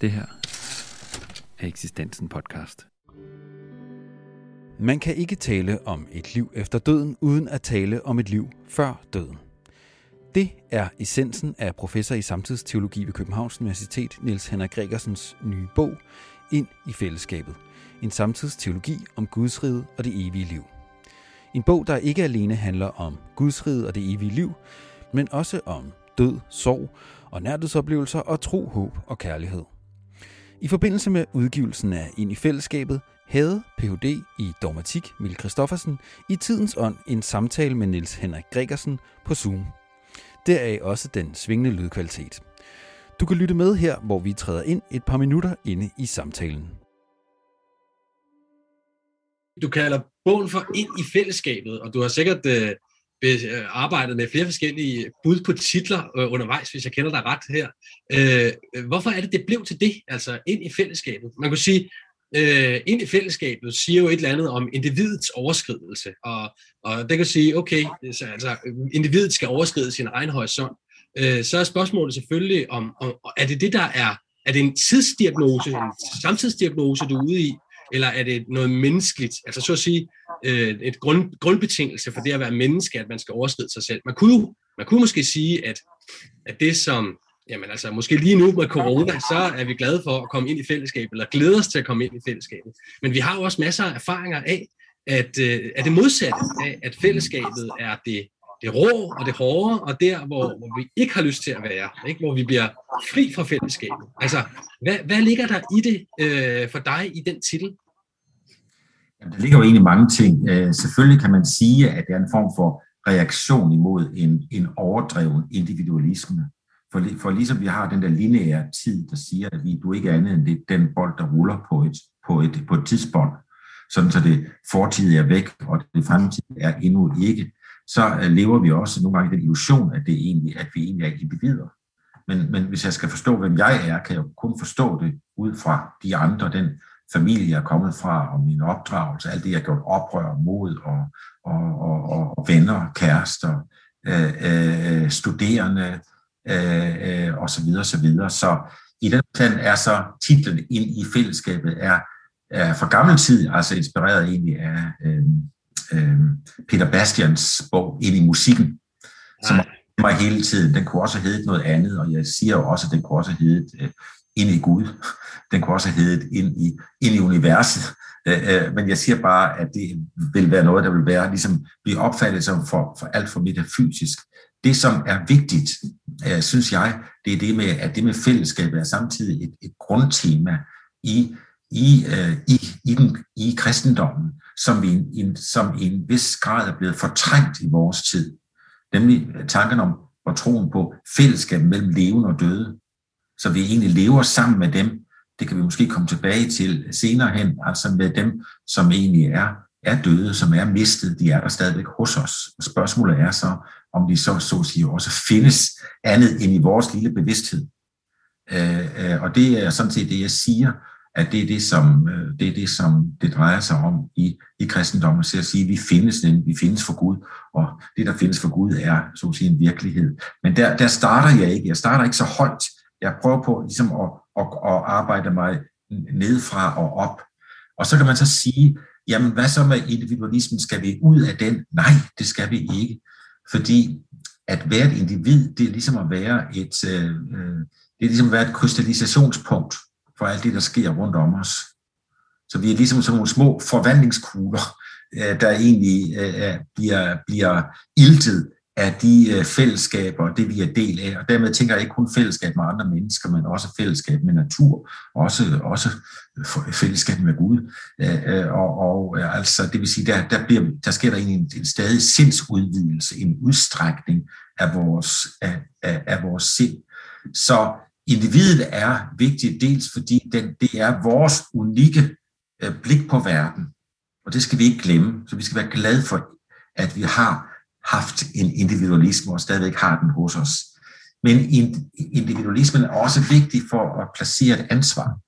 Det her er Eksistensen podcast. Man kan ikke tale om et liv efter døden, uden at tale om et liv før døden. Det er essensen af professor i samtidsteologi ved Københavns Universitet, Niels Henrik Gregersens nye bog, Ind i fællesskabet. En samtidsteologi om Guds rige og det evige liv. En bog, der ikke alene handler om Guds rige og det evige liv, men også om død, sorg og nærdødsoplevelser og tro, håb og kærlighed. I forbindelse med udgivelsen af Ind i fællesskabet havde Ph.D. i dogmatik Mille Christoffersen i tidens ånd en samtale med Niels Henrik Gregersen på Zoom. Deraf også den svingende lydkvalitet. Du kan lytte med her, hvor vi træder ind et par minutter inde i samtalen. Du kalder bogen for Ind i fællesskabet, og du har sikkert øh, Øh, arbejdet med flere forskellige bud på titler øh, undervejs, hvis jeg kender dig ret her. Øh, hvorfor er det, det blev til det, altså ind i fællesskabet? Man kunne sige, øh, ind i fællesskabet siger jo et eller andet om individets overskridelse, og, og det kan sige, okay, så, altså individet skal overskride sin egen horisont. Øh, så er spørgsmålet selvfølgelig om, om, er det det, der er, er det en tidsdiagnose, en samtidsdiagnose, du er ude i, eller er det noget menneskeligt? Altså så at sige, øh, et grund, grundbetingelse for det at være menneske, at man skal overskride sig selv. Man kunne, man kunne måske sige, at, at det som, jamen altså måske lige nu med corona, så er vi glade for at komme ind i fællesskabet, eller glæder os til at komme ind i fællesskabet. Men vi har jo også masser af erfaringer af, at, øh, at det modsatte af, at fællesskabet er det, det rå og det hårde, og der, hvor, hvor vi ikke har lyst til at være, ikke? hvor vi bliver fri fra fællesskabet. Altså, hvad, hvad ligger der i det øh, for dig i den titel? Jamen, der ligger jo egentlig mange ting. Øh, selvfølgelig kan man sige, at det er en form for reaktion imod en, en overdreven individualisme. For, for ligesom vi har den der lineære tid, der siger, at vi, du ikke er andet end det, den bold, der ruller på et, på et, på et tidspunkt, sådan så det fortidige er væk, og det fremtidige er endnu ikke, så øh, lever vi også nogle gange den illusion, at, det egentlig, at vi egentlig er individer. Men, men hvis jeg skal forstå, hvem jeg er, kan jeg kun forstå det ud fra de andre, den familie, jeg er kommet fra, og min opdragelse, alt det, jeg har gjort oprør mod, og, og, og, og venner, kærester, øh, øh, studerende, øh, øh, og så videre, så videre. Så i den plan er så titlen ind i fællesskabet er, er fra gammel tid, altså inspireret egentlig af øh, øh, Peter Bastians bog Ind i musikken, som mig hele tiden. Den kunne også hedde noget andet, og jeg siger jo også, at den kunne også hedde øh, Ind i Gud. Den kunne også hedde Ind i, ind i universet. Øh, øh, men jeg siger bare, at det vil være noget, der vil være, ligesom blive opfattet som for, for alt for metafysisk. Det, som er vigtigt, øh, synes jeg, det er det med, at det med fællesskabet er samtidig et, et grundtema i, i, øh, i, i, den, i kristendommen, som i, en, som i en vis grad er blevet fortrængt i vores tid. Nemlig tanken om og troen på fællesskab mellem levende og døde. Så vi egentlig lever sammen med dem. Det kan vi måske komme tilbage til senere hen, altså med dem, som egentlig er, er døde, som er mistet, de er der stadigvæk hos os. Og spørgsmålet er så, om de så, så at sige, også findes andet end i vores lille bevidsthed. Øh, øh, og det er sådan set det, jeg siger, at det er det, som øh, det, er det, som det drejer sig om i, i kristendommen, så at sige, at vi findes, vi findes for Gud, og det, der findes for Gud, er så at sige en virkelighed. Men der, der starter jeg ikke. Jeg starter ikke så højt. Jeg prøver på ligesom at, at, at arbejde mig nedfra og op. Og så kan man så sige, jamen hvad så med individualismen? Skal vi ud af den? Nej, det skal vi ikke. Fordi at være et individ, det er ligesom at være et, øh, øh det er ligesom at være et krystallisationspunkt for alt det, der sker rundt om os. Så vi er ligesom sådan nogle små forvandlingskugler, øh, der egentlig øh, bliver, bliver iltet af de øh, fællesskaber fællesskaber, det vi er del af. Og dermed tænker jeg ikke kun fællesskab med andre mennesker, men også fællesskab med natur, også, også fællesskab med Gud. Og, og altså, det vil sige, der, der, bliver, der sker der egentlig en, en stadig sindsudvidelse, en udstrækning af vores, af, af, af vores sind. Så individet er vigtigt, dels fordi den, det er vores unikke øh, blik på verden, og det skal vi ikke glemme. Så vi skal være glade for, at vi har haft en individualisme og stadigvæk har den hos os. Men individualismen er også vigtig for at placere et ansvar.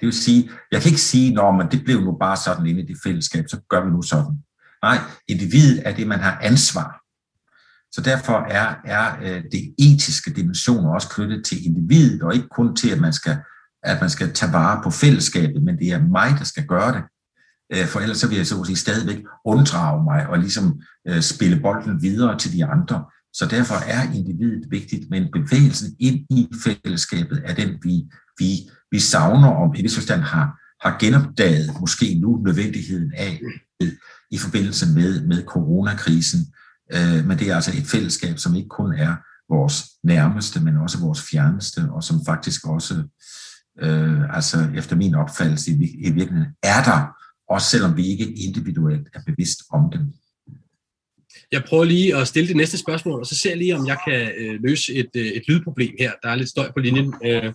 Det vil sige, jeg kan ikke sige, at det blev nu bare sådan inde i det fællesskab, så gør vi nu sådan. Nej, individet er det, man har ansvar så derfor er, er øh, det etiske dimensioner også knyttet til individet, og ikke kun til, at man skal at man skal tage vare på fællesskabet, men det er mig, der skal gøre det. Øh, for ellers så vil jeg så at sige stadigvæk unddrage mig og ligesom øh, spille bolden videre til de andre. Så derfor er individet vigtigt, men bevægelsen ind i fællesskabet er den, vi, vi, vi savner, og i forstand har, har genopdaget måske nu nødvendigheden af i forbindelse med, med coronakrisen. Øh, men det er altså et fællesskab, som ikke kun er vores nærmeste, men også vores fjerneste, og som faktisk også, øh, altså efter min opfattelse i, i virkeligheden, er der, også selvom vi ikke individuelt er bevidst om dem. Jeg prøver lige at stille det næste spørgsmål, og så ser jeg lige, om jeg kan øh, løse et, øh, et lydproblem her. Der er lidt støj på linjen. Øh,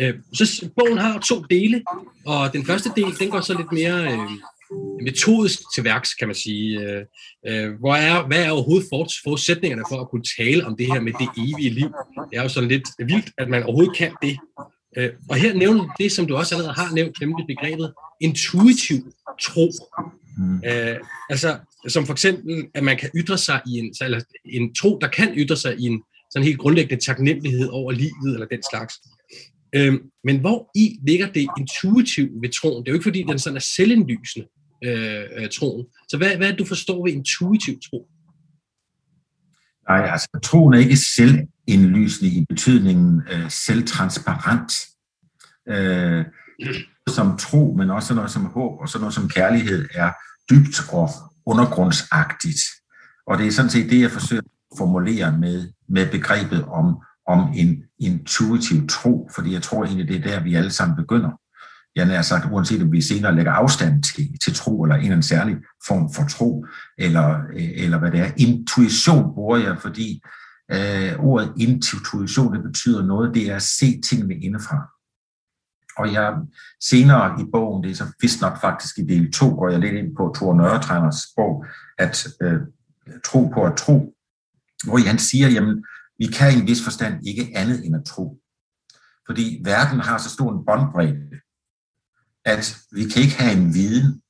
øh, så bogen har to dele, og den første del, den går så lidt mere øh, metodisk til værks, kan man sige. Øh, øh, hvor er, hvad er overhovedet forudsætningerne for at kunne tale om det her med det evige liv? Det er jo sådan lidt vildt, at man overhovedet kan det. Øh, og her nævner det, som du også allerede har nævnt, nemlig begrebet intuitiv tro. Mm. Øh, altså, som for eksempel, at man kan ytre sig i en, eller en tro, der kan ytre sig i en sådan helt grundlæggende taknemmelighed over livet, eller den slags. Øh, men hvor i ligger det intuitivt ved troen? Det er jo ikke, fordi den sådan er selvindlysende, øh, øh, troen. Så hvad, hvad er det, du forstår ved intuitiv tro? Nej, altså troen er ikke selvindlysende i betydningen øh, selvtransparent. Øh, som tro, men også noget som håb, og sådan noget som kærlighed er dybt og undergrundsagtigt. Og det er sådan set det, jeg forsøger at formulere med, med begrebet om, om en intuitiv tro, fordi jeg tror egentlig, det er der, vi alle sammen begynder. Jeg nær sagt, uanset om vi senere lægger afstand til, til tro, eller en eller anden særlig form for tro, eller, eller hvad det er. Intuition bruger jeg, fordi øh, ordet intuition, det betyder noget, det er at se tingene indefra. Og jeg senere i bogen, det er så vist nok faktisk i del 2, går jeg lidt ind på Thor Nørretræners bog, at øh, tro på at tro, hvor han siger, jamen, vi kan i en vis forstand ikke andet end at tro. Fordi verden har så stor en båndbredde, at vi kan ikke have en viden,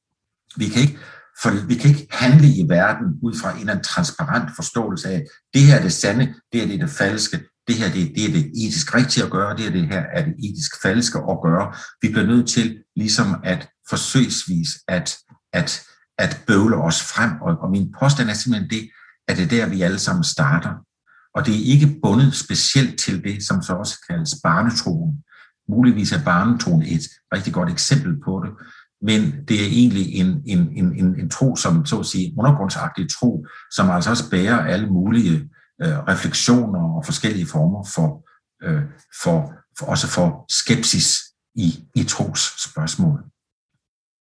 vi kan ikke, for vi kan ikke handle i verden ud fra en eller anden transparent forståelse af, det her er det sande, det her det er det falske, det her det, det er det etisk rigtige at gøre, det her, det her er det etisk falske at gøre. Vi bliver nødt til ligesom at forsøgsvis at, at, at bøvle os frem, og, og min påstand er simpelthen det, at det er der, vi alle sammen starter. Og det er ikke bundet specielt til det, som så også kaldes barnetroen. Muligvis er barnetroen et rigtig godt eksempel på det, men det er egentlig en, en, en, en, en tro, som så at sige undergrundsagtig tro, som altså også bærer alle mulige øh, refleksioner og forskellige former for, øh, for, for også for skepsis i, i tros spørgsmål.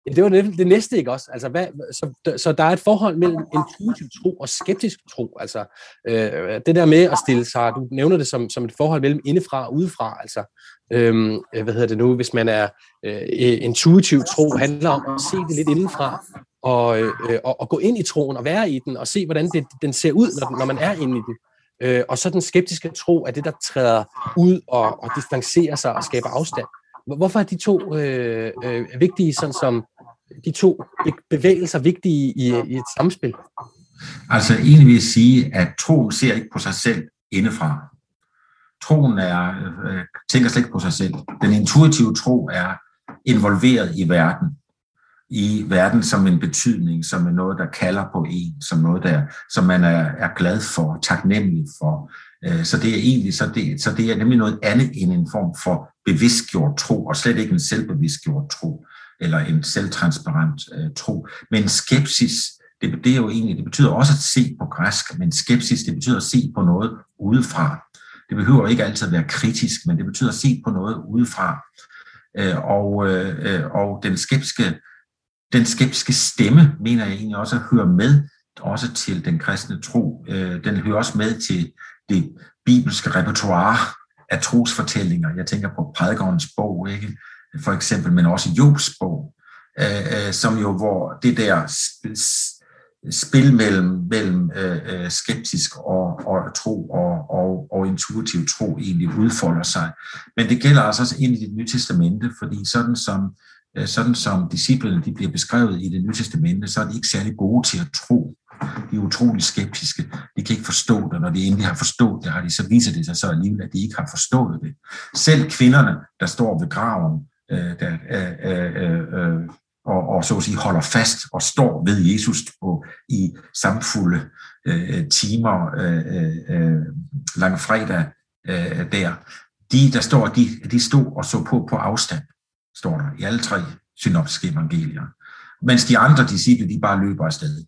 Ja, det var det, det næste, ikke også? Altså, hvad, så, så der er et forhold mellem intuitiv tro og skeptisk tro. Altså, øh, det der med at stille sig, du nævner det som, som et forhold mellem indefra og udefra. Altså, øh, hvad hedder det nu, hvis man er øh, øh, intuitiv tro, handler om at se det lidt indenfra, og, øh, og, og gå ind i troen og være i den, og se, hvordan det, den ser ud, når, når man er inde i den. Øh, og så den skeptiske tro er det, der træder ud og, og distancerer sig og skaber afstand. Hvorfor er de to øh, øh, vigtige, sådan som de to bevægelser vigtige i, i et samspil? Altså egentlig vil jeg sige, at tro ser ikke på sig selv indefra. Troen er, øh, tænker slet ikke på sig selv. Den intuitive tro er involveret i verden i verden som en betydning, som er noget, der kalder på en, som noget, der, som man er, er glad for, taknemmelig for. Øh, så det er egentlig så det, så det er nemlig noget andet end en form for bevidstgjort tro, og slet ikke en selvbevidstgjort tro, eller en selvtransparent øh, tro. Men skepsis, det, det er jo egentlig, det betyder også at se på græsk, men skepsis, det betyder at se på noget udefra. Det behøver ikke altid at være kritisk, men det betyder at se på noget udefra. Øh, og, øh, og den skeptiske den skeptiske stemme, mener jeg egentlig også, at med også til den kristne tro. Øh, den hører også med til det bibelske repertoire af trosfortællinger. Jeg tænker på prædikernes bog, ikke? for eksempel, men også Jobs bog, øh, som jo, hvor det der spil mellem, mellem øh, øh, skeptisk og, og tro og, og, og intuitiv tro egentlig udfolder sig. Men det gælder altså også ind i det nye testamente, fordi sådan som Øh, sådan som disciplene de bliver beskrevet i det nye testamente, så er de ikke særlig gode til at tro. De er utrolig skeptiske. De kan ikke forstå det. Når de endelig har forstået det, har de så viser det sig så alligevel, at de ikke har forstået det. Selv kvinderne, der står ved graven, øh, der, øh, øh, øh, øh og, og så at sige holder fast og står ved Jesus på i samfulde øh, timer øh, øh, øh langfredag øh, der. De, der står, de, de stod og så på på afstand, står der i alle tre synoptiske evangelier. Mens de andre disciple, de bare løber afsted.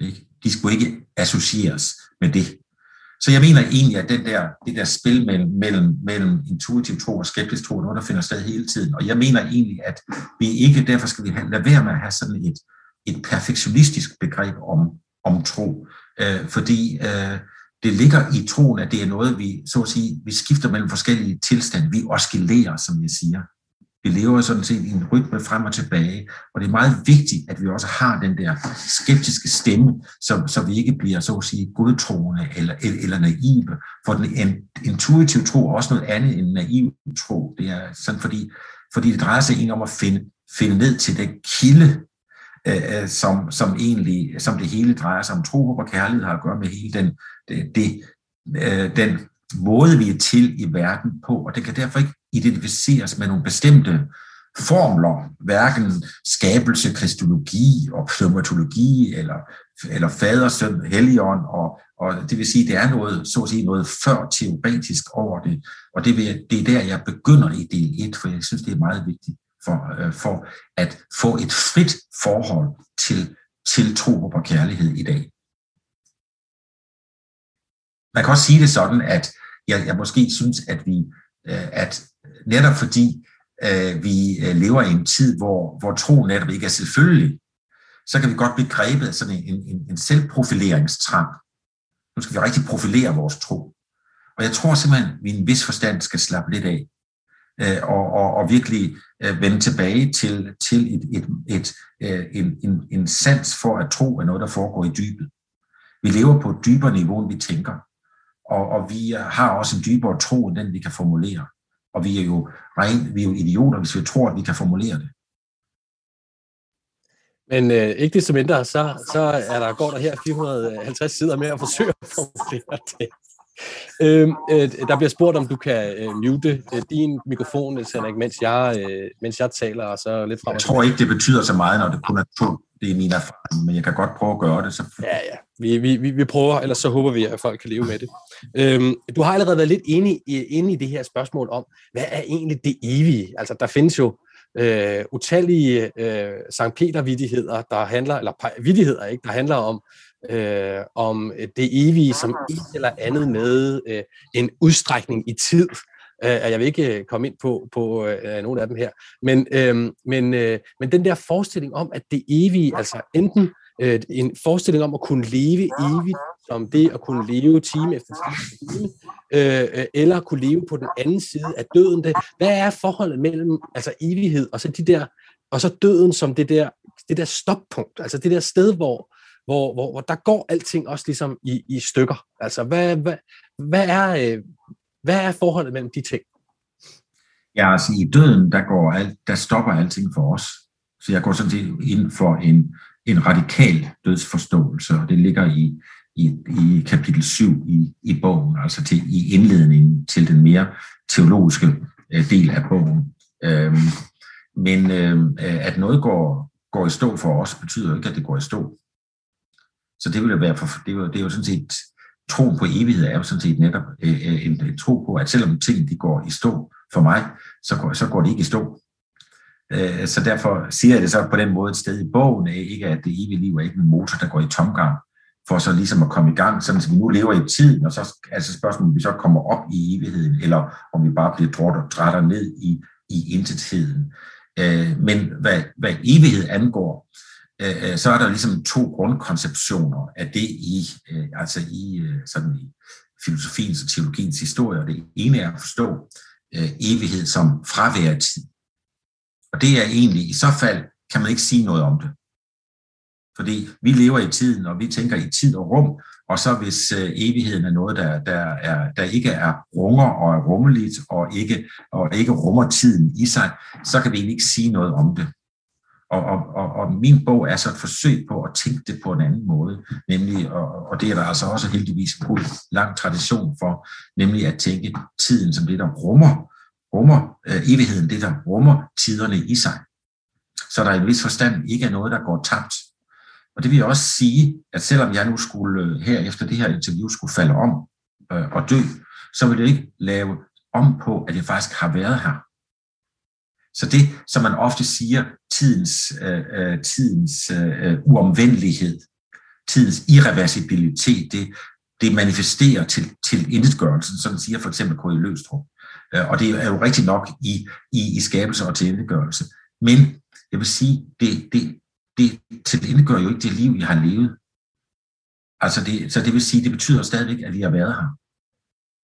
Ikke? De skulle ikke associeres med det. Så jeg mener egentlig, at den der, det der spil mellem, mellem, mellem intuitiv tro og skeptisk tro, er noget, der finder sted hele tiden. Og jeg mener egentlig, at vi ikke, derfor skal vi have, lade være med at have sådan et, et perfektionistisk begreb om, om tro. Øh, fordi øh, det ligger i troen, at det er noget, vi, så at sige, vi skifter mellem forskellige tilstande. Vi oscillerer, som jeg siger. Vi lever sådan set i en rytme frem og tilbage, og det er meget vigtigt, at vi også har den der skeptiske stemme, så, så vi ikke bliver, så at sige, godtroende eller, eller naive. For den intuitive tro er også noget andet end naiv tro. Det er sådan, fordi, fordi det drejer sig egentlig om at finde, finde ned til den kilde, øh, øh, som, som egentlig, som det hele drejer sig om. Tro, håb og kærlighed har at gøre med hele den, det, det, øh, den måde, vi er til i verden på, og det kan derfor ikke identificeres med nogle bestemte formler, hverken skabelse, kristologi og pneumatologi, eller, eller fader, søn, helligånd, og, og det vil sige, det er noget, så at sige, noget før teoretisk over det, og det, vil, det er der, jeg begynder i del 1, for jeg synes, det er meget vigtigt for, øh, for at få et frit forhold til, til tro og kærlighed i dag. Man kan også sige det sådan, at jeg, jeg måske synes, at vi, øh, at netop fordi øh, vi øh, lever i en tid, hvor, hvor tro netop ikke er selvfølgelig, så kan vi godt blive grebet af sådan en, en, en selvprofileringstrang. Nu skal vi rigtig profilere vores tro. Og jeg tror simpelthen, at vi i en vis forstand skal slappe lidt af, øh, og, og, og virkelig øh, vende tilbage til, til et, et, et, øh, en, en, en sans for at tro er noget, der foregår i dybet. Vi lever på et dybere niveau, end vi tænker. Og, og vi har også en dybere tro, end den vi kan formulere. Og vi er jo, ren, vi er jo idioter, hvis vi tror, at vi kan formulere det. Men øh, ikke desto mindre, så, så er der, går der her 450 sider med at forsøge at formulere det. Øh, øh, der bliver spurgt, om du kan øh, mute øh, din mikrofon, Henrik, mens jeg, øh, mens jeg taler, og så lidt frem. Jeg tror ikke, det betyder så meget, når det kun er to. Det er min erfaring, men jeg kan godt prøve at gøre det. Så... Ja, ja. Vi, vi, vi, vi prøver, ellers så håber vi, at folk kan leve med det. Øhm, du har allerede været lidt inde i, inde i det her spørgsmål om, hvad er egentlig det evige? Altså, der findes jo øh, utallige øh, Sankt Peter-vidigheder, der handler, eller vidigheder, ikke, der handler om, øh, om det evige som et eller andet med øh, en udstrækning i tid. Øh, jeg vil ikke øh, komme ind på, på øh, nogle af dem her, men, øh, men, øh, men den der forestilling om, at det evige, altså enten øh, en forestilling om at kunne leve evigt, som det at kunne leve time efter time, øh, øh, eller kunne leve på den anden side af døden. Det, hvad er forholdet mellem altså evighed og så de der og så døden som det der det der stoppunkt, altså det der sted hvor hvor, hvor, hvor der går alting også ligesom i, i stykker. Altså hvad, hvad, hvad er øh, hvad er forholdet mellem de ting? Ja, altså i døden, der, går alt, der stopper alting for os. Så jeg går sådan set ind for en, en radikal dødsforståelse, og det ligger i, i, i kapitel 7 i, i bogen, altså til, i indledningen til den mere teologiske øh, del af bogen. Øhm, men øhm, øh, at noget går, går i stå for os, betyder ikke, at det går i stå. Så det vil jo være, for, det, er jo, det er jo sådan set, tro på evighed er jo sådan set netop øh, øh, en, en tro på, at selvom ting de går i stå for mig, så går, så går det ikke i stå. Øh, så derfor siger jeg det så på den måde et sted i bogen, ikke at det evige liv er ikke en motor, der går i tomgang, for så ligesom at komme i gang, sådan at vi nu lever i tiden, og så altså spørgsmålet, om vi så kommer op i evigheden, eller om vi bare bliver trådt og trætter ned i, i intetheden. Øh, men hvad, hvad evighed angår, øh, øh, så er der ligesom to grundkonceptioner af det i, altså i, sådan i filosofiens og teologiens historie. Det ene er at forstå evighed som fravær af tid. Og det er egentlig, i så fald kan man ikke sige noget om det. Fordi vi lever i tiden, og vi tænker i tid og rum, og så hvis øh, evigheden er noget, der, der, er, der ikke er runger og er rummeligt, og ikke, og ikke rummer tiden i sig, så kan vi egentlig ikke sige noget om det. Og, og, og, og min bog er så et forsøg på at tænke det på en anden måde, nemlig, og, og det er der altså også heldigvis en lang tradition for, nemlig at tænke tiden som det, der rummer, rummer øh, evigheden, det der rummer tiderne i sig. Så der i en vis forstand ikke er noget, der går tabt. Og det vil jeg også sige, at selvom jeg nu skulle øh, her efter det her interview skulle falde om øh, og dø, så vil det ikke lave om på, at jeg faktisk har været her. Så det, som man ofte siger, tidens, øh, øh tidens øh, øh, uomvendelighed, tidens irreversibilitet, det, det manifesterer til, til indgørelsen, som siger for eksempel K.I. Løstrup. Øh, og det er jo rigtigt nok i, i, i skabelse og tilindegørelse. Men jeg vil sige, det, det, det tilindegør jo ikke det liv, jeg har levet. Altså det, så det vil sige, det betyder stadigvæk, at vi har været her.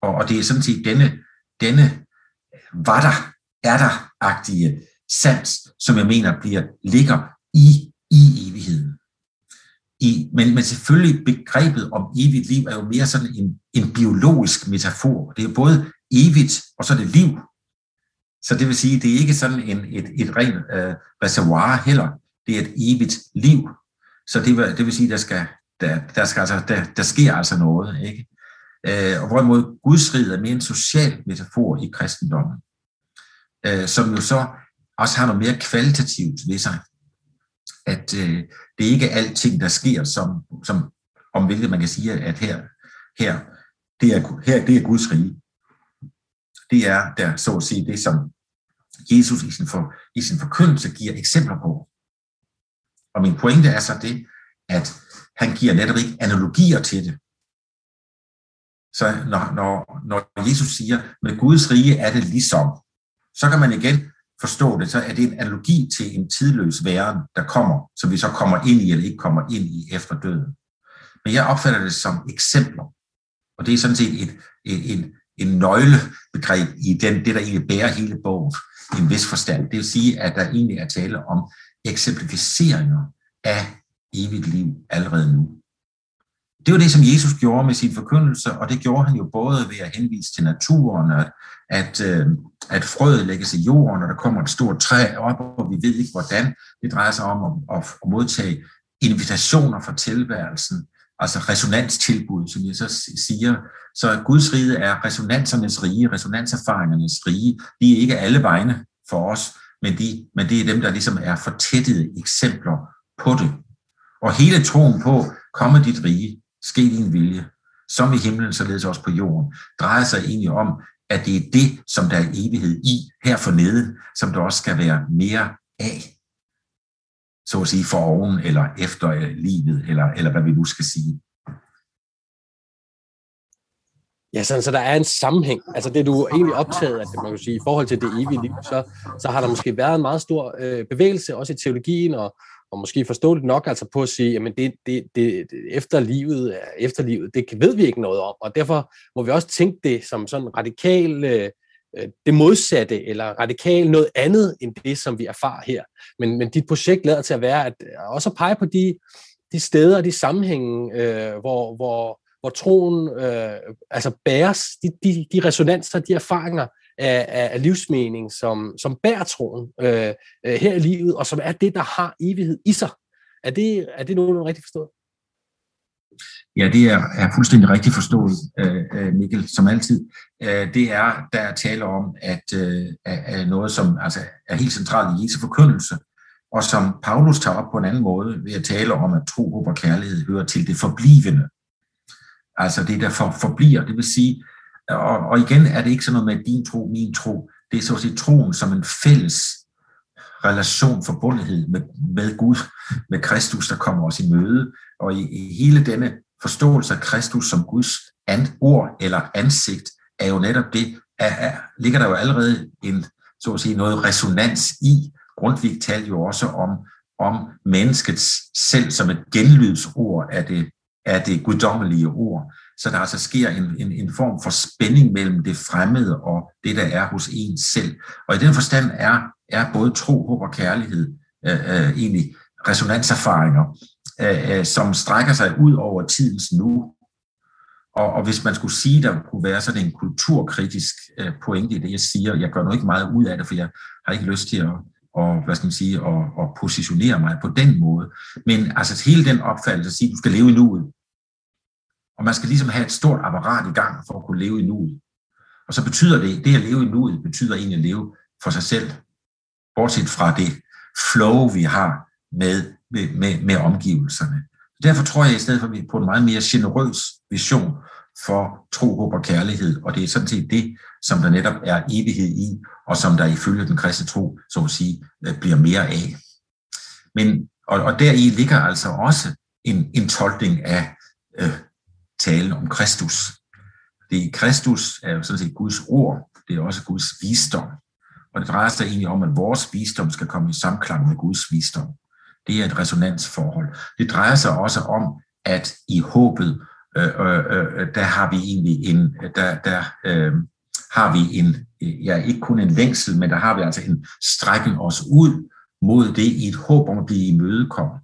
Og, og det er sådan set denne, denne øh, var der, er der-agtige sans, som jeg mener bliver, ligger i, i evigheden. I, men, men selvfølgelig begrebet om evigt liv er jo mere sådan en, en biologisk metafor. Det er både evigt, og så er det liv. Så det vil sige, det er ikke sådan en, et, et rent øh, reservoir heller. Det er et evigt liv. Så det vil, det vil sige, der skal, der, der, skal altså, der, der sker altså noget. Ikke? Øh, og hvorimod Guds rige er mere en social metafor i kristendommen, øh, som jo så også har noget mere kvalitativt ved sig. At øh, det er ikke alting, der sker, som, som om hvilket man kan sige, at her, her, det er, her det er Guds rige. Det er der, så at sige, det som Jesus i sin, for, i sin forkyndelse giver eksempler på. Og min pointe er så det, at han giver netop ikke analogier til det. Så når, når, når Jesus siger, med Guds rige er det ligesom, så kan man igen forstå det, så er det en analogi til en tidløs væren, der kommer, som vi så kommer ind i eller ikke kommer ind i efter døden. Men jeg opfatter det som eksempler. Og det er sådan set et, et, en, en nøglebegreb i den, det, der egentlig bærer hele bogen i en vis forstand. Det vil sige, at der egentlig er tale om eksemplificeringer af evigt liv allerede nu. Det var det, som Jesus gjorde med sin forkyndelse, og det gjorde han jo både ved at henvise til naturen, at, at, øh, at frøet lægges i jorden, og der kommer et stort træ op, og vi ved ikke hvordan. Det drejer sig om at, at modtage invitationer fra tilværelsen, altså resonanstilbud, som jeg så siger. Så Guds rige er resonansernes rige, resonanserfaringernes rige. De er ikke alle vegne for os, men, de, men det er dem, der ligesom er fortættede eksempler på det. Og hele troen på, komme dit rige, ske din vilje, som i himlen, således også på jorden, drejer sig egentlig om, at det er det, som der er evighed i her for nede, som der også skal være mere af. Så at sige for oven, eller efter livet, eller, eller hvad vi nu skal sige. Ja, sådan, så der er en sammenhæng. Altså det, du er egentlig optaget af, man kan sige, i forhold til det evige liv, så, så har der måske været en meget stor øh, bevægelse, også i teologien, og, og måske forståeligt nok altså på at sige, jamen det, det, det, efterlivet, øh, efterlivet, det ved vi ikke noget om, og derfor må vi også tænke det som sådan radikal, øh, Øh, det modsatte, eller radikalt noget andet end det, som vi erfarer her. Men, men dit projekt lader til at være at øh, også at pege på de, de steder og de sammenhænge, øh, hvor, hvor, hvor troen øh, altså bæres, de, de, de resonanser, de erfaringer af, af, livsmening, som, som bærer troen øh, øh, her i livet, og som er det, der har evighed i sig. Er det, er det nogen rigtig forstået? Ja, det er, er fuldstændig rigtigt forstået, øh, øh, Mikkel, som altid. Øh, det er, der er tale om, at øh, er noget, som altså, er helt centralt i Jesu forkyndelse, og som Paulus tager op på en anden måde ved at tale om, at tro, håb og kærlighed hører til det forblivende. Altså det, der for, forbliver. Det vil sige, og, og igen er det ikke sådan noget med din tro, min tro. Det er så at sige troen som en fælles relation, forbundethed med, med Gud, med Kristus, der kommer os i møde. Og i, i hele denne forståelse af Kristus som Guds and, ord eller ansigt, er jo netop det, er, er, ligger der jo allerede en, så at sige, noget resonans i. Grundtvig talte jo også om, om menneskets selv som et genlydsord af det, af det guddommelige ord. Så der altså sker en, en, en form for spænding mellem det fremmede og det, der er hos en selv. Og i den forstand er, er både tro, håb og kærlighed øh, øh, egentlig resonanserfaringer, Øh, øh, som strækker sig ud over tidens nu. Og, og hvis man skulle sige, der kunne være sådan en kulturkritisk øh, pointe i det, jeg siger, jeg gør nu ikke meget ud af det, for jeg har ikke lyst til at, og hvad skal man sige, og, og positionere mig på den måde. Men altså hele den opfattelse at sige, at du skal leve i nuet. Og man skal ligesom have et stort apparat i gang for at kunne leve i nuet. Og så betyder det, det at leve i nuet, betyder egentlig at leve for sig selv. Bortset fra det flow, vi har med, med, med, med omgivelserne. Derfor tror jeg i stedet for på en meget mere generøs vision for tro, håb og kærlighed, og det er sådan set det, som der netop er evighed i, og som der ifølge den kristne tro, så at sige, øh, bliver mere af. Men, og, og deri ligger altså også en, en tolkning af øh, talen om Kristus. Det Kristus er jo sådan set Guds ord, det er også Guds visdom. Og det drejer sig egentlig om, at vores visdom skal komme i samklang med Guds visdom. Det er et resonansforhold. Det drejer sig også om, at i håbet, øh øh, øh, øh, der har vi egentlig en, der, der øh, har vi en, ja, ikke kun en længsel, men der har vi altså en strækken os ud mod det i et håb om at blive imødekommet.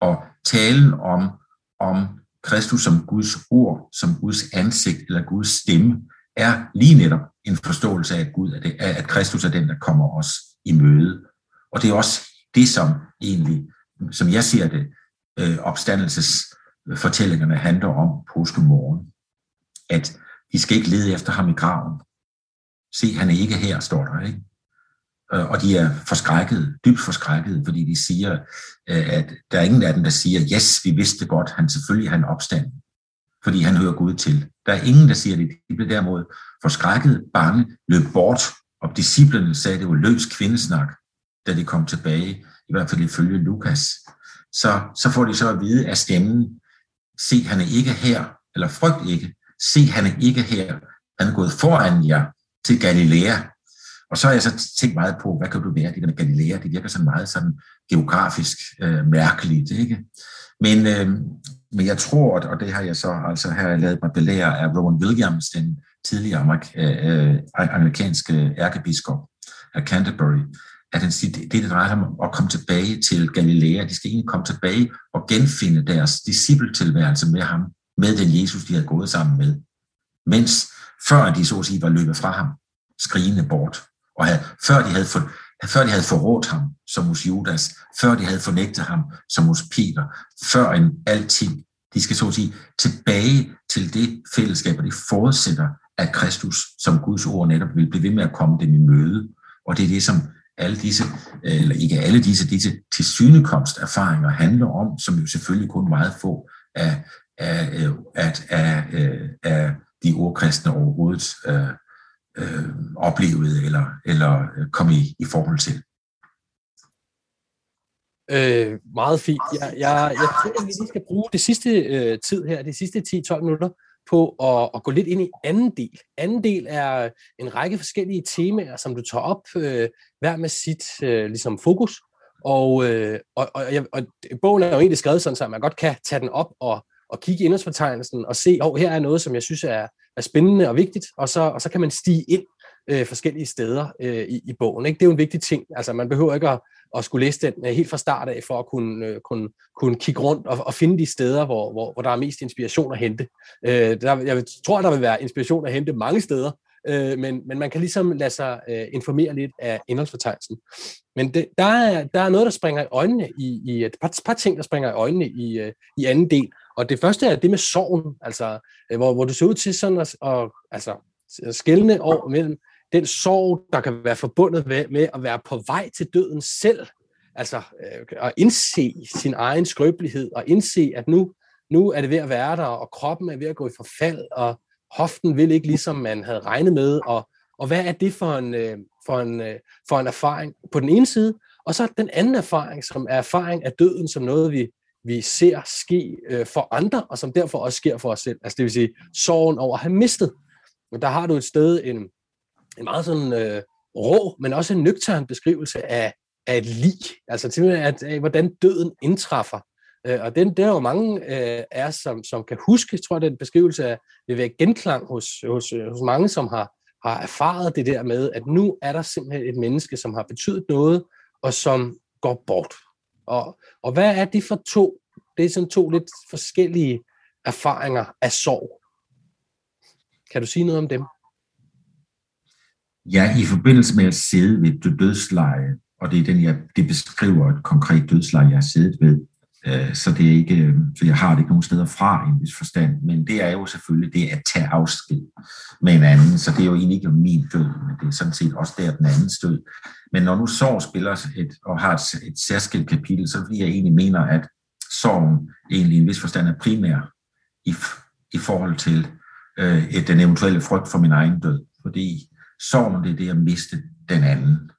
Og talen om, om Kristus som Guds ord, som Guds ansigt eller Guds stemme, er lige netop en forståelse af, at, Gud er det, at Kristus er den, der kommer os i møde. Og det er også det, som egentlig, som jeg ser det, øh, opstandelsesfortællingerne handler om påskemorgen. At I skal ikke lede efter ham i graven. Se, han er ikke her, står der, ikke? Øh, og de er forskrækket, dybt forskrækket, fordi de siger, øh, at der er ingen af dem, der siger, yes, vi vidste godt, han selvfølgelig han opstand, fordi han hører Gud til. Der er ingen, der siger det. De blev derimod forskrækket, bange, løb bort, og disciplerne sagde, at det var løs kvindesnak, da de kom tilbage, i hvert fald ifølge Lukas. Så, så får de så at vide af stemmen, se, han er ikke her, eller frygt ikke, se, han er ikke her, han er gået foran jer til Galilea, og så har jeg så tænkt meget på, hvad kan du være, det der med Galilea, det virker så meget sådan geografisk øh, mærkeligt, ikke? Men, øh, men jeg tror, og det har jeg så, altså her jeg lavet mig belære af Rowan Williams, den tidligere amerik- øh, øh amerikanske ærkebiskop af Canterbury, at han siger, det, det drejer sig om at komme tilbage til Galilea. De skal egentlig komme tilbage og genfinde deres discipletilværelse med ham, med den Jesus, de havde gået sammen med. Mens før de så at sige var løbet fra ham, skrigende bort og havde, før, de havde for, før de havde forrådt ham, som hos Judas, før de havde fornægtet ham, som hos Peter, før en alting. De skal så at sige tilbage til det fællesskab, og det forudsætter, at Kristus som Guds ord netop vil blive ved med at komme dem i møde. Og det er det, som alle disse, øh, eller ikke alle disse, disse tilsynekomst erfaringer handler om, som jo selvfølgelig kun meget få af, af, øh, af, af, af, de ordkristne overhovedet øh, øh, oplevede eller, eller kom i, i forhold til? Øh, meget fint. Jeg, jeg, jeg tror, at vi lige skal bruge det sidste øh, tid her, de sidste 10-12 minutter, på at, at gå lidt ind i anden del. Anden del er en række forskellige temaer, som du tager op, øh, hver med sit øh, ligesom fokus. Og, øh, og, og, og, og bogen er jo egentlig skrevet sådan, så man godt kan tage den op og, og kigge i indholdsfortegnelsen og se, at oh, her er noget, som jeg synes er, er spændende og vigtigt, og så, og så kan man stige ind øh, forskellige steder øh, i, i bogen. Ikke? Det er jo en vigtig ting. Altså, man behøver ikke at, at skulle læse den øh, helt fra start af, for at kunne, øh, kunne, kunne kigge rundt og, og finde de steder, hvor, hvor, hvor der er mest inspiration at hente. Øh, der, jeg tror, der vil være inspiration at hente mange steder, øh, men, men man kan ligesom lade sig øh, informere lidt af indholdsfortegnelsen. Men det, der, er, der er noget, der springer i øjnene, i, i et par, par ting, der springer i øjnene i, øh, i anden del, og det første er det med sorgen, altså, øh, hvor, hvor du ser ud til sådan at, og, altså, skældne over mellem den sorg, der kan være forbundet med, med at være på vej til døden selv, altså øh, at indse sin egen skrøbelighed, og indse, at nu, nu er det ved at være der, og kroppen er ved at gå i forfald, og hoften vil ikke ligesom man havde regnet med, og, og hvad er det for en, øh, for, en, øh, for en erfaring på den ene side, og så den anden erfaring, som er erfaring af døden som noget, vi vi ser ske øh, for andre, og som derfor også sker for os selv. Altså det vil sige, sorgen over at have mistet. Og der har du et sted en, en meget sådan øh, rå, men også en nøgtern beskrivelse af, af et lig. Altså til at, af, hvordan døden indtræffer. Øh, og den, der er jo mange øh, af som, som kan huske, tror jeg, den beskrivelse af, vil være genklang hos, hos, øh, hos mange, som har, har erfaret det der med, at nu er der simpelthen et menneske, som har betydet noget, og som går bort. Og, og hvad er det for to? Det er sådan to lidt forskellige erfaringer af sorg. Kan du sige noget om dem? Ja, i forbindelse med at sidde ved et dødsleje og det er den, jeg, det beskriver et konkret dødsleje, jeg har siddet ved. Øh, så, det er ikke, øh, så jeg har det ikke nogen steder fra i en vis forstand, men det er jo selvfølgelig det at tage afsked med en anden, så det er jo egentlig ikke min død, men det er sådan set også der den andens død. Men når nu sorg spiller et, og har et, et særskilt kapitel, så fordi jeg egentlig mener, at sorgen egentlig i en vis forstand er primær i, i forhold til øh, et, den eventuelle frygt for min egen død, fordi sorgen det er det at miste den anden.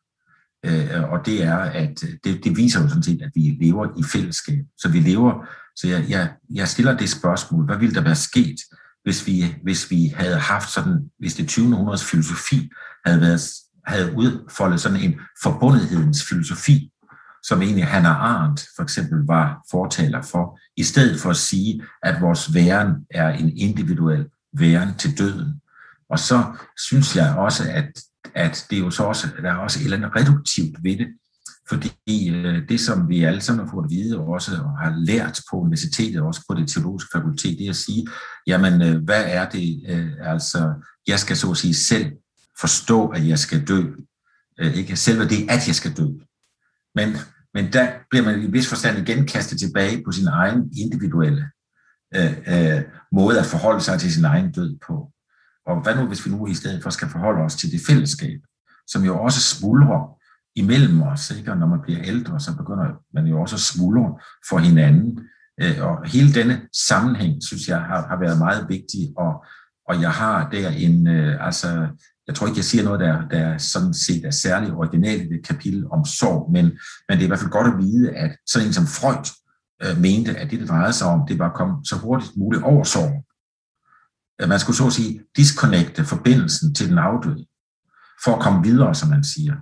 Øh, og det er, at øh, det, det viser jo sådan set, at vi lever i fællesskab. Så vi lever, så jeg, jeg, jeg stiller det spørgsmål, hvad ville der være sket, hvis vi, hvis vi havde haft sådan, hvis det 20. århundredes filosofi havde, været, havde udfoldet sådan en forbundethedens filosofi, som egentlig Hannah Arendt for eksempel var fortaler for, i stedet for at sige, at vores væren er en individuel væren til døden. Og så synes jeg også, at at det er jo så også, der er også et eller andet reduktivt ved det, fordi øh, det, som vi alle sammen har fået at vide også, og har lært på universitetet, også på det teologiske fakultet, det er at sige, jamen, øh, hvad er det, øh, altså, jeg skal så at sige selv forstå, at jeg skal dø. Øh, ikke selve det, at jeg skal dø. Men, men der bliver man i vis forstand igen kastet tilbage på sin egen individuelle øh, øh, måde at forholde sig til sin egen død på. Og hvad nu, hvis vi nu i stedet for skal forholde os til det fællesskab, som jo også smuldrer imellem os, ikke? Og når man bliver ældre, så begynder man jo også at smuldre for hinanden. Øh, og hele denne sammenhæng, synes jeg, har, har været meget vigtig, og, og jeg har der en, øh, altså, jeg tror ikke, jeg siger noget, der, der sådan set er særligt originalt i det kapitel om sorg, men, men det er i hvert fald godt at vide, at sådan en som Freud øh, mente, at det, det drejede sig om, det var at komme så hurtigt muligt over sorgen man skulle så at sige disconnecte forbindelsen til den afdøde, for at komme videre, som man siger.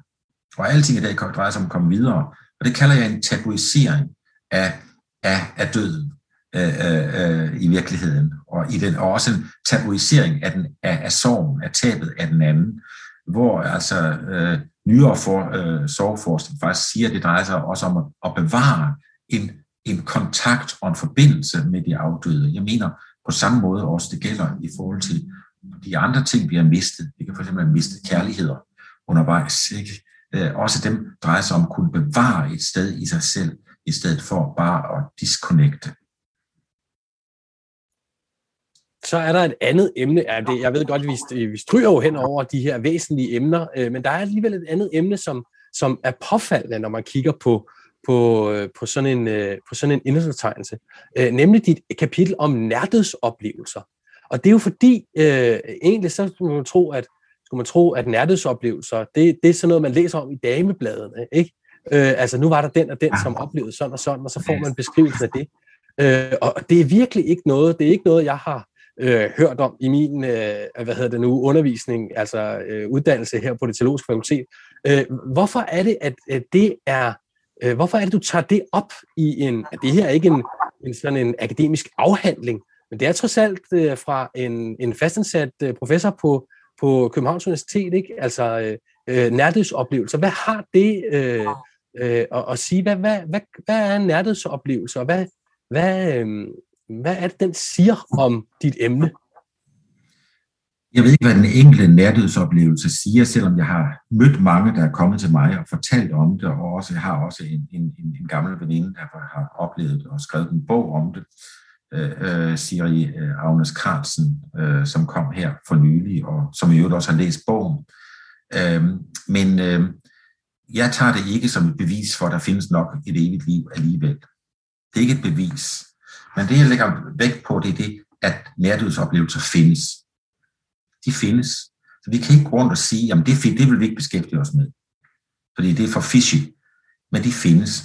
Og alting i dag drejer sig om at komme videre, og det kalder jeg en tabuisering af, af, af døden øh, øh, øh, i virkeligheden, og, i den, og også en tabuisering af, den, af, af sorgen, af tabet af den anden, hvor altså øh, nyere for, øh, sorgforskning faktisk siger, at det drejer sig også om at, at bevare en, en kontakt og en forbindelse med de afdøde. Jeg mener, på samme måde også det gælder i forhold til de andre ting, vi har mistet. Vi kan for eksempel have mistet kærligheder undervejs. Ikke? Øh, også dem drejer sig om at kunne bevare et sted i sig selv, i stedet for bare at disconnecte. Så er der et andet emne. Jeg ved godt, at vi, stryger jo hen over de her væsentlige emner, øh, men der er alligevel et andet emne, som, som er påfaldende, når man kigger på, på, øh, på sådan en, øh, på sådan en indholdsbetegnelse, øh, nemlig dit kapitel om nærdødsoplevelser. Og det er jo fordi, øh, egentlig så skulle man tro, at, skulle man tro, at nærdødsoplevelser, det, det er sådan noget, man læser om i damebladene, ikke? Øh, altså, nu var der den og den, som oplevede sådan og sådan, og så får man beskrivelsen af det. Øh, og det er virkelig ikke noget, det er ikke noget, jeg har øh, hørt om i min, øh, hvad hedder det nu, undervisning, altså øh, uddannelse her på det teologiske fakultet. Øh, hvorfor er det, at, at det er Øh, hvorfor er det, du tager det op i en... Det her er ikke en, en sådan en akademisk afhandling, men det er trods alt øh, fra en, en fastansat øh, professor på, på Københavns Universitet, ikke? altså øh, øh nærdødsoplevelser. Hvad har det øh, øh, at, at sige? Hvad, hvad, hvad, hvad er en nærdødsoplevelse, og hvad, hvad, øh, hvad er det, den siger om dit emne? Jeg ved ikke, hvad den enkelte nærdødsoplevelse siger, selvom jeg har mødt mange, der er kommet til mig og fortalt om det, og også, jeg har også en, en, en gammel veninde, der har oplevet og skrevet en bog om det, øh, øh siger Siri øh, Agnes Carlsen, øh, som kom her for nylig, og som i øvrigt også har læst bogen. Øh, men øh, jeg tager det ikke som et bevis for, at der findes nok et evigt liv alligevel. Det er ikke et bevis. Men det, jeg lægger vægt på, det er det, at nærdødsoplevelser findes de findes. Så vi kan ikke gå rundt og sige, at det, det vil vi ikke beskæftige os med, fordi det er for fishy. Men de findes.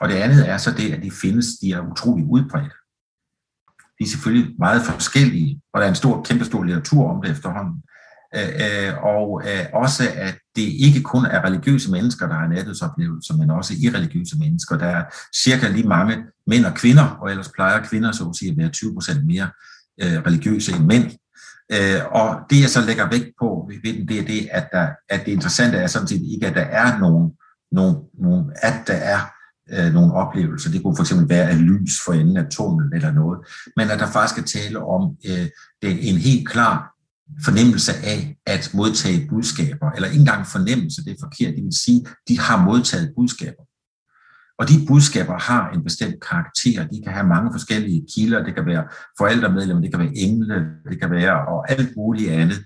Og det andet er så det, at de findes, de er utrolig udbredt. De er selvfølgelig meget forskellige, og der er en stor, kæmpe stor litteratur om det efterhånden. Øh, og øh, også, at det ikke kun er religiøse mennesker, der har nærdødsoplevelser, men også irreligiøse mennesker. Der er cirka lige mange mænd og kvinder, og ellers plejer kvinder så at sige at være 20 procent mere øh, religiøse end mænd. Øh, og det, jeg så lægger vægt på ved den, det er det, at, der, at det interessante er sådan set ikke, at der er nogen, nogen, nogen at der er øh, nogle oplevelser. Det kunne for eksempel være at lys for enden af tunnelen eller noget, men at der faktisk er tale om øh, det, en helt klar fornemmelse af at modtage budskaber, eller ikke engang fornemmelse, det er forkert, det vil sige, de har modtaget budskaber. Og de budskaber har en bestemt karakter. De kan have mange forskellige kilder. Det kan være forældremedlemmer, det kan være engle, det kan være og alt muligt andet.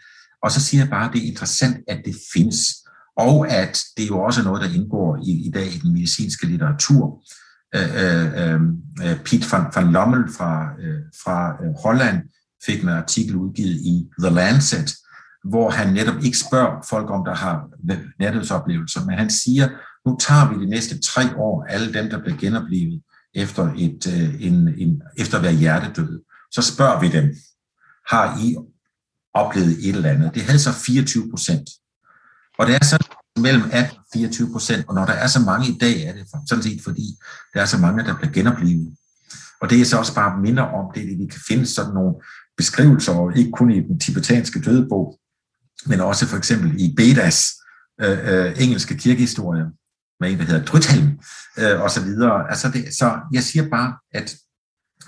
Og så siger jeg bare, at det er interessant, at det findes. Og at det jo også er noget, der indgår i, i dag i den medicinske litteratur. Øh, øh, øh, Piet van, van Lommel fra, øh, fra øh, Holland fik en artikel udgivet i The Lancet, hvor han netop ikke spørger folk om, der har nærdødsoplevelser, men han siger, nu tager vi de næste tre år alle dem, der bliver genoplevet efter, et, øh, en, en, efter at være hjertedøde. Så spørger vi dem, har I oplevet et eller andet? Det havde så 24 procent. Og det er så mellem 18 og 24 procent, og når der er så mange i dag, er det sådan set fordi, der er så mange, der bliver genoplevet. Og det er så også bare minder om, det, at vi kan finde sådan nogle beskrivelser, ikke kun i den tibetanske dødebog, men også for eksempel i Bedas øh, øh, engelske kirkehistorie, med en, der hedder Drythelm, øh, og så videre. Altså det, så jeg siger bare, at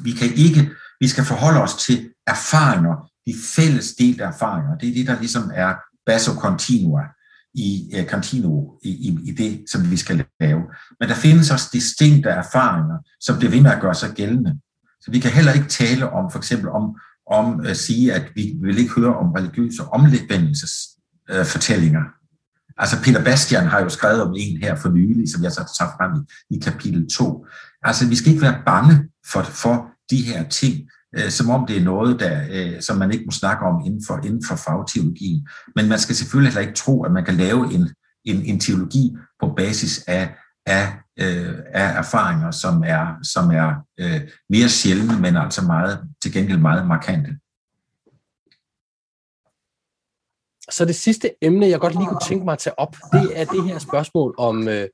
vi kan ikke, vi skal forholde os til erfaringer, de fælles delte erfaringer. Det er det, der ligesom er basso continua i, øh, uh, continuo i, i, i det, som vi skal lave. Men der findes også distinkte erfaringer, som bliver ved med at gøre sig gældende. Så vi kan heller ikke tale om, for eksempel om, om at sige, at vi vil ikke høre om religiøse omvendelsesfortællinger. Øh, uh, altså Peter Bastian har jo skrevet om en her for nylig, som jeg så tager frem i, i kapitel 2. Altså vi skal ikke være bange for, for de her ting, øh, som om det er noget, der, øh, som man ikke må snakke om inden for, inden for fagteologien. Men man skal selvfølgelig heller ikke tro, at man kan lave en, en, en teologi på basis af, af, øh, af erfaringer, som er, som er øh, mere sjældne, men altså meget, til gengæld meget markante. Så det sidste emne, jeg godt lige kunne tænke mig at tage op, det er det her spørgsmål om, øh,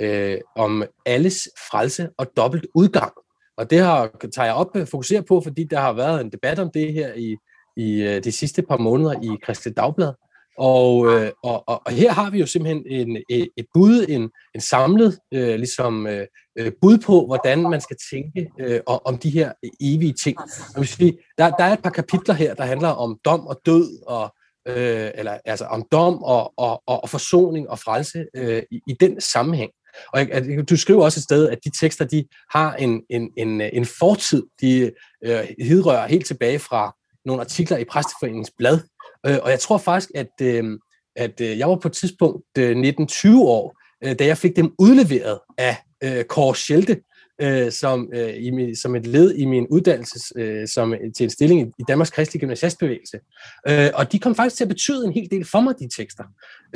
øh, om alles frelse og dobbelt udgang. Og det har, tager jeg op og fokuserer på, fordi der har været en debat om det her i, i øh, de sidste par måneder i Kristelig Dagblad. Og, øh, og, og, og her har vi jo simpelthen en, et, et bud, en, en samlet øh, ligesom, øh, øh bud på, hvordan man skal tænke øh, om de her evige ting. Og hvis vi, der, der er et par kapitler her, der handler om dom og død, og, øh, eller altså om dom og, og, og, og forsoning og frelse øh, i, i den sammenhæng. Og jeg, du skriver også et sted, at de tekster de har en, en, en, en fortid, de øh, hidrører helt tilbage fra nogle artikler i Præsteforeningens blad, Øh, og jeg tror faktisk, at, øh, at øh, jeg var på et tidspunkt øh, 19-20 år, øh, da jeg fik dem udleveret af øh, Kåre Schelte, øh, som, øh, i, som et led i min uddannelse øh, som, øh, til en stilling i, i Danmarks Kristelige Gymnasiastbevægelse. Øh, og de kom faktisk til at betyde en hel del for mig, de tekster.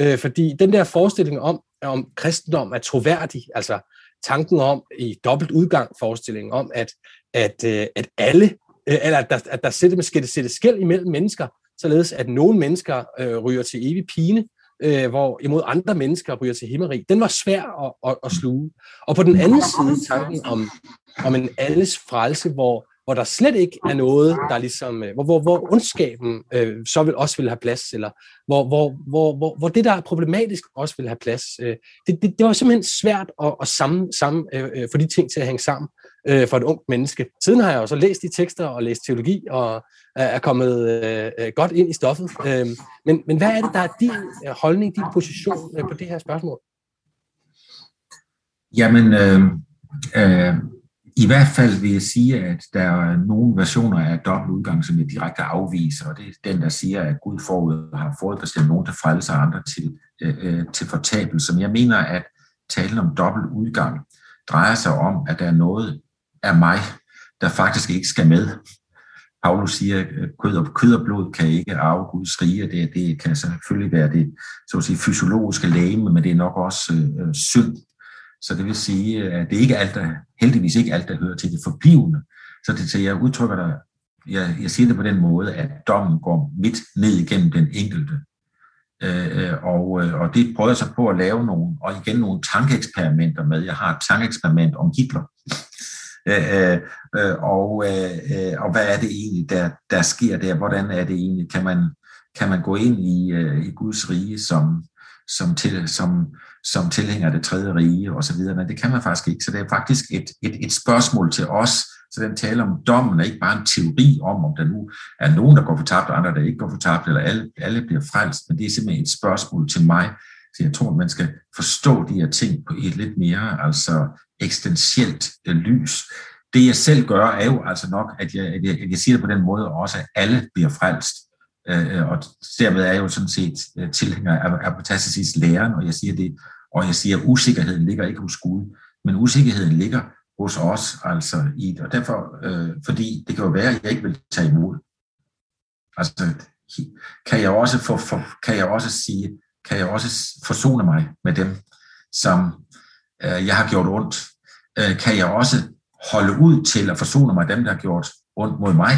Øh, fordi den der forestilling om, om kristendom er troværdig, altså tanken om i dobbelt udgang forestillingen om, at, at, øh, at alle, øh, eller at der, at der sættes, skal sætte skæld imellem mennesker, således at nogle mennesker øh, ryger til evig pine, øh, hvor imod andre mennesker ryger til himmeri. Den var svær at, at, at sluge. Og på den anden side tanken om, om en alles frelse, hvor, hvor der slet ikke er noget, der ligesom, øh, hvor, hvor, hvor ondskaben øh, så vil også vil have plads, eller hvor, hvor, hvor, hvor, hvor det, der er problematisk, også vil have plads. Øh, det, det, det var simpelthen svært at, at sammen, sammen, øh, øh, få de ting til at hænge sammen øh, for et ungt menneske. Siden har jeg også læst de tekster og læst teologi og er kommet øh, øh, godt ind i stoffet. Øh, men, men hvad er det, der er din øh, holdning, din position øh, på det her spørgsmål? Jamen, øh, øh, i hvert fald vil jeg sige, at der er nogle versioner af dobbelt udgang, som jeg direkte afviser, og det er den, der siger, at Gud forud har forudbestemt nogen til frelse og andre til, øh, øh, til fortabelse. Men jeg mener, at talen om dobbelt udgang drejer sig om, at der er noget af mig, der faktisk ikke skal med. Paulus siger, at kød og, kød og blod kan ikke arve Guds rige, det, det kan selvfølgelig være det så at sige, fysiologiske læge, men det er nok også øh, øh synd. Så det vil sige, at det ikke alt, der, heldigvis ikke alt, der hører til det forblivende. Så det, så jeg udtrykker dig, jeg, jeg siger det på den måde, at dommen går midt ned igennem den enkelte. Øh, øh og, øh, og det prøver jeg så på at lave nogle, og igen nogle tankeeksperimenter med. Jeg har et tankeeksperiment om Hitler. Øh, øh, øh og, øh, og hvad er det egentlig, der, der sker der? Hvordan er det egentlig? Kan man, kan man gå ind i, i Guds rige som, som, til, som, som tilhænger af det tredje rige og så videre? Men det kan man faktisk ikke. Så det er faktisk et, et, et spørgsmål til os, Så den taler om dommen er ikke bare en teori om, om der nu er nogen, der går for tabt, og andre, der ikke går for tabt, eller alle, alle bliver frelst, men det er simpelthen et spørgsmål til mig. Så jeg tror, man skal forstå de her ting på et lidt mere altså eksistentielt øh, lys. Det jeg selv gør, er jo altså nok, at jeg, at jeg, at jeg siger det på den måde også, at alle bliver frelst. Øh, øh, og dermed er jeg jo sådan set øh, tilhænger af Apostasis læren, og jeg siger det, og jeg siger, at usikkerheden ligger ikke hos Gud, men usikkerheden ligger hos os, altså i og derfor, øh, fordi det kan jo være, at jeg ikke vil tage imod. Altså, kan jeg også, for, for, kan jeg også sige, kan jeg også forsone mig med dem, som øh, jeg har gjort ondt? Øh, kan jeg også holde ud til at forsone mig med dem, der har gjort ondt mod mig?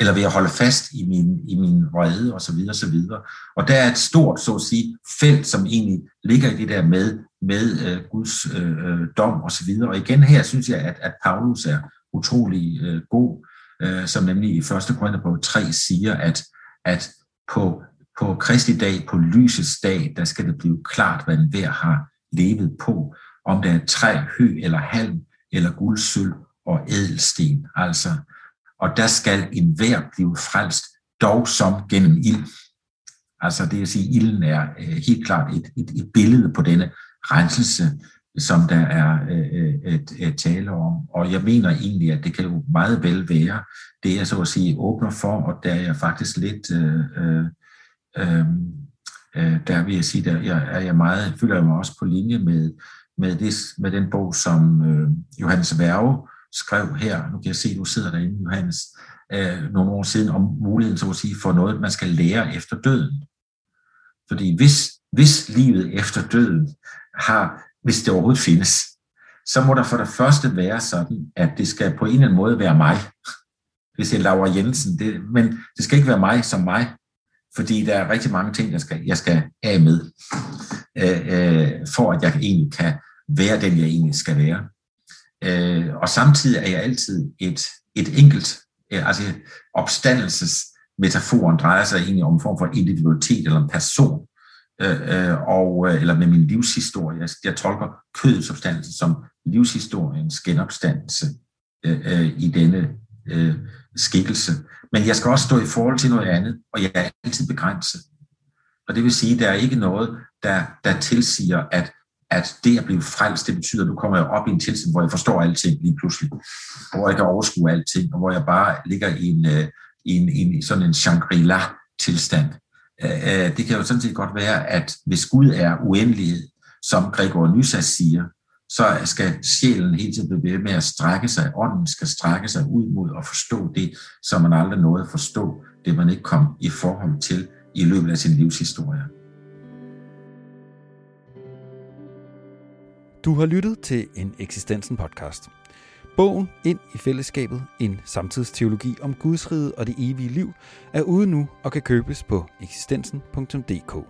Eller vil jeg holde fast i min, i min vrede og så videre, så videre. Og der er et stort, så at sige, felt, som egentlig ligger i det der med, med øh, Guds øh, dom og så videre. Og igen her synes jeg, at, at Paulus er utrolig øh, god, øh, som nemlig i 1. Korinther 3 siger, at, at på, på Kristi dag, på lysets dag, der skal det blive klart, hvad enhver har levet på, om det er træ, hø eller halm, eller guld, sølv og ædelsten. Altså, og der skal enhver blive frelst, dog som gennem ild. Altså det vil sige, ilden er øh, helt klart et, et, et billede på denne renselse, som der er øh, øh et, et tale om. Og jeg mener egentlig, at det kan jo meget vel være, det jeg så at sige åbner for, og der er jeg faktisk lidt, øh, øh, øh, øh der vil jeg sige, der jeg, er jeg meget, føler jeg mig også på linje med, med, det, med den bog, som øh, Johannes Værge skrev her, nu kan jeg se, at du sidder derinde, Johannes, øh, nogle år siden, om muligheden, så at sige, for noget, man skal lære efter døden. Fordi hvis, hvis livet efter døden har, hvis det overhovedet findes, så må der for det første være sådan, at det skal på en eller anden måde være mig. Hvis jeg Laura Jensen, det, men det skal ikke være mig som mig, fordi der er rigtig mange ting, jeg skal, jeg skal af med, øh, øh, for at jeg egentlig kan være den, jeg egentlig skal være. Øh, og samtidig er jeg altid et, et enkelt, øh, altså opstandelsesmetaforen drejer sig egentlig om en form for individualitet eller en person, øh, øh og, øh, eller med min livshistorie. Jeg, jeg tolker kødets opstandelse som livshistoriens genopstandelse øh, øh, i denne øh, skikkelse. Men jeg skal også stå i forhold til noget andet, og jeg er altid begrænset. Og det vil sige, at der er ikke noget, der, der tilsiger, at at det at blive frelst, det betyder, at du kommer op i en tilstand, hvor jeg forstår alting lige pludselig, hvor jeg kan overskue alting, og hvor jeg bare ligger i en, øh, i en, i en sådan en Shangri-La-tilstand. Øh, øh, det kan jo sådan set godt være, at hvis Gud er uendelighed, som Gregor Nysas siger, så skal sjælen hele tiden blive med at strække sig, ånden skal strække sig ud mod at forstå det, som man aldrig nåede at forstå, det man ikke kom i forhold til i løbet af sin livshistorie. Du har lyttet til en Eksistensen podcast. Bogen Ind i fællesskabet, en samtidsteologi om Guds rige og det evige liv, er ude nu og kan købes på eksistensen.dk.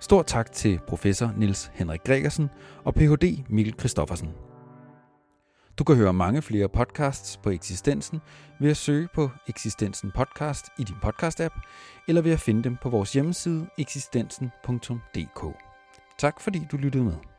Stor tak til professor Niels Henrik Gregersen og Ph.D. Mikkel Christoffersen. Du kan høre mange flere podcasts på Eksistensen ved at søge på Eksistensen Podcast i din podcast-app, eller ved at finde dem på vores hjemmeside eksistensen.dk. Tak fordi du lyttede med.